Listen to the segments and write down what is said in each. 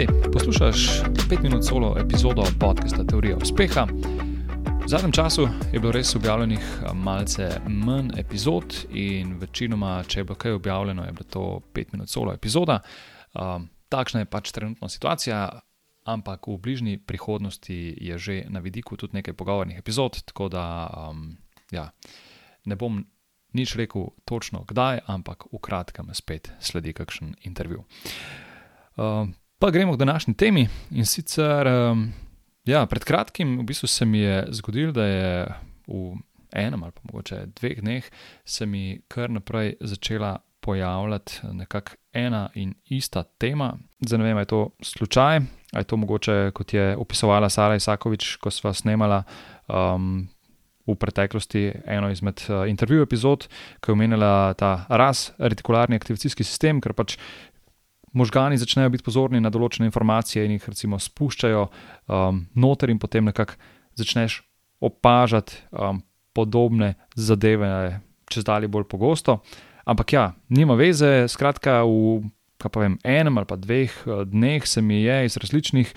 Hej, poslušaš 5 minut solo epizodo podcasta Teorija uspeha. V zadnjem času je bilo res objavljenih malce manj epizod, in večinoma, če je bilo kaj objavljeno, je bilo to 5 minut solo epizoda. Um, takšna je pač trenutna situacija, ampak v bližnji prihodnosti je že na vidiku tudi nekaj pogovornih epizod, tako da um, ja, ne bom nič rekel točno kdaj, ampak v kratkem spet sledi kakšen intervju. Um, Pa gremo k današnji temi. In sicer, um, ja, pred kratkim v bistvu se mi je zgodilo, da je v enem ali pa mogoče dveh dneh se mi kar naprej začela pojavljati nekako ena in ista tema. Zdaj ne vem, ali je to slučaj, ali je to mogoče, kot je opisovala Sara Isakovič, ko sva snemala. Um, V preteklosti eno izmed uh, intervjujev epizod, ki je omenjala ta ras, retikularni aktivacijski sistem, ker pač možgani začnejo biti pozorni na določene informacije in jih recimo spuščajo um, noter, in potem nekako začneš opažati um, podobne zadeve, čez dalje bolj pogosto. Ampak ja, nima veze, skratka, v vem, enem ali pa dveh uh, dneh se mi je iz različnih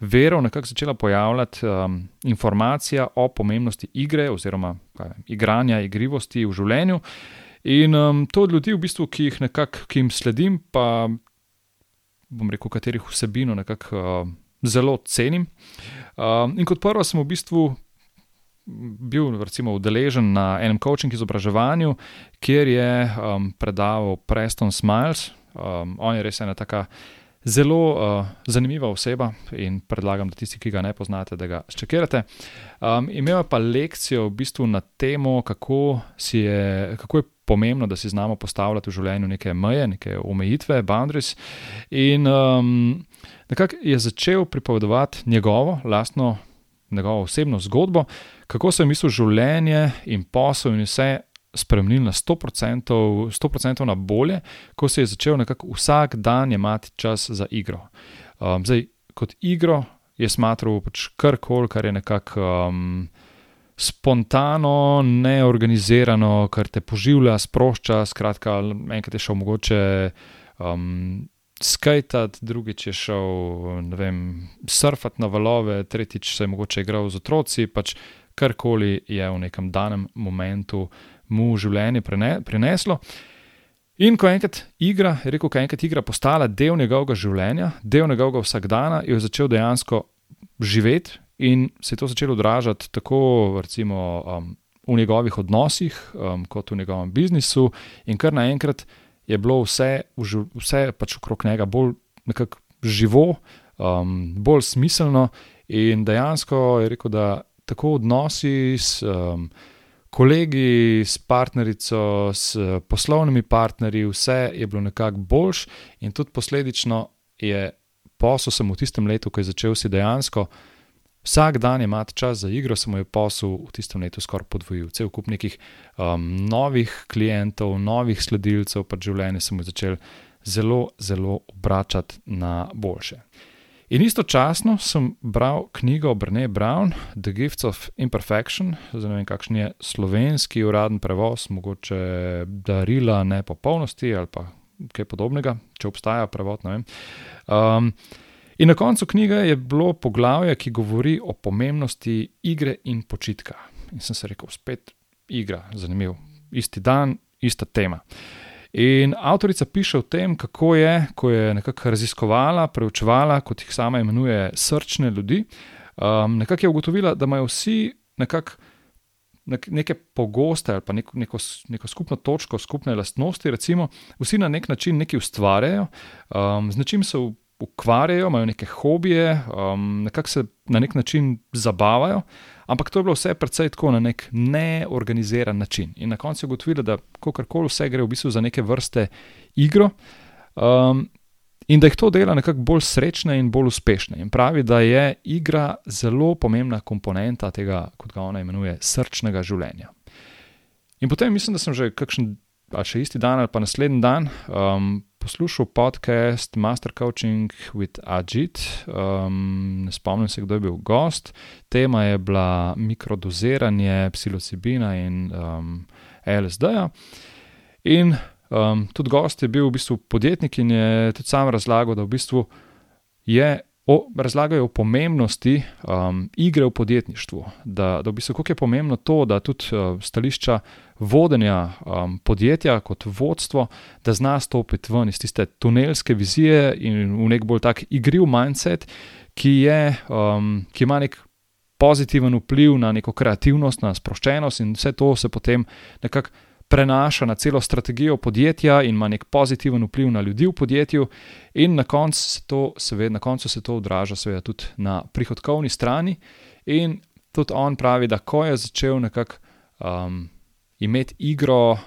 verov nekako začela pojavljati um, informacija o pomembnosti igre oziroma vem, igranja, igrivosti v življenju. In um, to od ljudi, v bistvu, ki jih nekako, ki jim sledim, pa bom rekel, katerih vsebino nekako uh, zelo cenim. Uh, in kot prvo sem v bistvu bil recimo, udeležen na enem coaching izobraževanju, kjer je um, predaval Preston Smiles. Um, on je res ena taka. Zelo uh, zanimiva oseba in predlagam, da tisti, ki ga ne poznate, da ga ščekirate. Um, imel je pa lekcijo v bistvu na temo, kako, je, kako je pomembno, da si znamo postavljati v življenju neke meje, neke omejitve, boundaries. In um, nekako je začel pripovedovati njegovo, lastno, njegovo osebno zgodbo, kako se je mislil življenje in posel in vse. Spremenili na 100%, 100% na bolje, ko se je začel nekako vsak dan imeti čas za igro. Um, zdaj, kot igro je smatral pač karkoli, kar je nekako um, spontano, neorganizirano, kar te poživlja, sprošča. Skratka, enkrat je šel mogoče um, skajati, drugič je šel vem, surfati na valove, tretjič se je mogoče igral z otroci. Pač karkoli je v nekem danem momentu mu življenje prineslo. In ko enkrat igra, je rekel, ko je enkrat igra postala del njegovega življenja, del njegovega vsakdana, je začel dejansko živeti In se je to začelo odražati tako recimo, um, v njegovih odnosih, um, kot v njegovem biznisu, in kar naenkrat je bilo vse, vse pač okrog njega bolj živo, um, bolj smiselno. In dejansko je rekel, da tako odnosi s um, kolegi, s partnerico, s poslovnimi partnerji, vse je bilo nekako boljš, in tudi posledično je posel sem v tistem letu, ko je začel si dejansko. Vsak dan je imati čas za igro, samo je posel v tistem letu skoraj podvojil. Cel kup nekih um, novih klientov, novih sledilcev, pa življenje se mu je začelo zelo, zelo obračati na boljše. In istočasno sem bral knjigo Brne Brown, The Gifts of Imperfection, zdaj ne vem, kakšen je slovenski uraden prevoz, mogoče darila nepopolnosti ali pa kaj podobnega, če obstaja prevod. Um, In na koncu knjige je bilo poglavje, ki govori o pomembnosti igre in počitka. In sem se rekel, spet igra, zanimiv, isti dan, ista tema. In avtorica piše o tem, kako je, ko je nekako raziskovala, preučevala, kot jih sama imenuje, srčne ljudi. Um, nekako je ugotovila, da imajo vsi nekako neke pogoste ali pa neko, neko, neko skupno točko, skupne lastnosti, recimo, vsi na nek način nekaj ustvarjajo, um, z nečim se ukvarjajo, imajo neke hobije, um, nekako se na nek način zabavajo, ampak to je bilo vse precej tako na nek neorganiziran način. In na koncu je ugotovila, da kakorkoli vse gre v bistvu za neke vrste igro. Um, In da jih to dela nekako bolj srečne in bolj uspešne. In pravi, da je igra zelo pomembna komponenta tega, kot ga ona imenuje, srčnega življenja. In potem mislim, da sem že kakšen, ali še isti dan ali pa naslednji dan, um, poslušal podcast Master Coaching with Ajit. Um, ne spomnim se, kdo je bil gost. Tema je bila mikrodoziranje psilocibina in um, LSD-ja. In um, tudi gost je bil v bistvu podjetnik in je tudi sam razlagal, da v bistvu je o, razlagajo o pomembnosti um, igre v podjetništvu. Da, da v bistvu, kako je pomembno to, da tudi uh, stališča vodenja um, podjetja kot vodstvo, da zna stopiti ven iz tiste tunelske vizije in v nek bolj tak igriv mindset, ki, je, um, ki ima nek. Pozitiven vpliv na neko kreativnost, na sproščenost, in vse to se potem nekako prenaša na celo strategijo podjetja in ima nek pozitiven vpliv na ljudi v podjetju, in na koncu se to, seveda, na koncu se to odraža, seveda, tudi na prihodkovni strani. In tudi on pravi, da ko je začel nekako um, imeti igro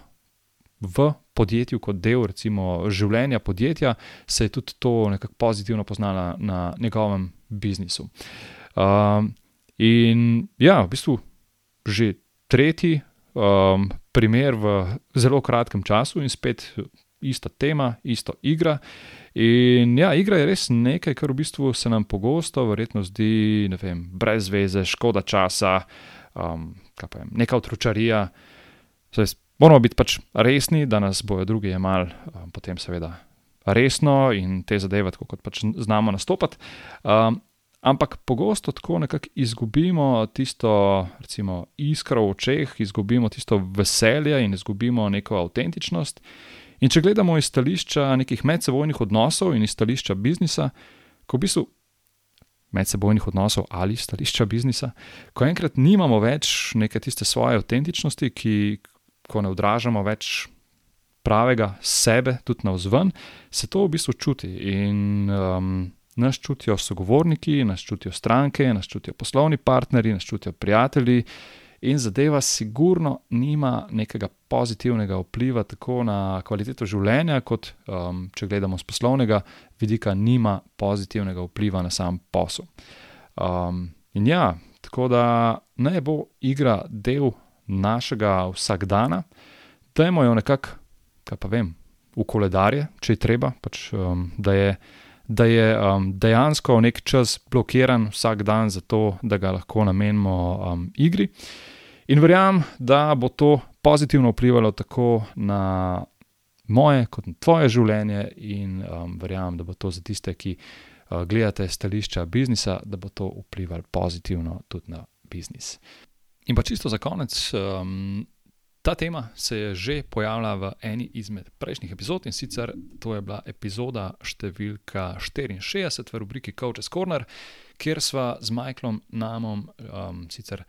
v podjetju kot del recimo, življenja podjetja, se je tudi to nekako pozitivno poznalo na njegovem biznisu. Um, in ja, v bistvu že tretji um, primer v zelo kratkem času in spet ista tema, ista igra. In ja, igra je res nekaj, kar v bistvu se nam pogosto, verjetno zdi, vem, brez veze, škoda časa, um, vem, neka otročarija. Moramo biti pač resni, da nas bojo drugi jemali, um, potem seveda resno in te zadeve, kot pač znamo nastopati. Um, Ampak pogosto tako nekako izgubimo tisto, recimo, iskro v očeh, izgubimo tisto veselje in izgubimo neko avtentičnost. In če gledamo iz stališča nekih medsebojnih odnosov in iz stališča biznisa, ko v bistvu medsebojnih odnosov ali stališča biznisa, ko enkrat nimamo več neke tiste svoje avtentičnosti, ki ko ne odražamo več pravega sebe, tudi na vzven, se to v bistvu čuti. In um, nas čutijo sogovorniki, nas čutijo stranke, nas čutijo poslovni partnerji, nas čutijo prijatelji. In zadeva, sigurno, nima nekega pozitivnega vpliva tako na kvaliteto življenja, kot um, če gledamo z poslovnega vidika, nima pozitivnega vpliva na sam posel. Um, in ja, tako da naj bo igra del našega vsakdana, dajmo jo nekako, kaj pa vem, v koledarje, če je treba, pač, um, da je da je um, dejansko nek čas blokiran vsak dan, zato da ga lahko namenimo um, igri. In verjamem, da bo to pozitivno vplivalo tako na moje, kot na tvoje življenje, in um, verjamem, da bo to za tiste, ki uh, gledate stališča biznisa, da bo to vplivalo pozitivno tudi na biznis. In pa čisto za konec. Um, Ta tema se je že pojavila v eni izmed prejšnjih epizod in sicer to je bila epizoda številka 64 v rubriki Coach's Corner, kjer sva z Michaelom Namom um, sicer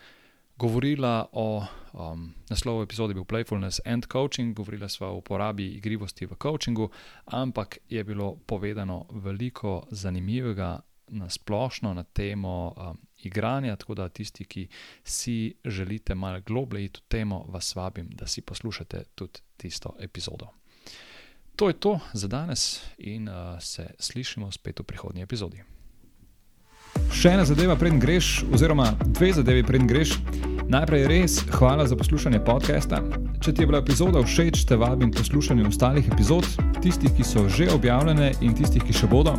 govorila o um, naslovu epizode, bil Playfulness and Coaching, govorila sva o uporabi igrivosti v coachingu, ampak je bilo povedano veliko zanimivega na splošno na temo um, igranja, tako da tisti, ki si želite malo globlje iti v temo, vas vabim, da si poslušate tudi tisto epizodo. To je to za danes in uh, se slišimo spet v prihodnji epizodi. Še ena zadeva, preden greš, oziroma dve zadevi, preden greš. Najprej res hvala za poslušanje podcasta. Če ti je bila epizoda všeč, te vabim poslušati ostalih epizod, tistih, ki so že objavljene in tistih, ki še bodo.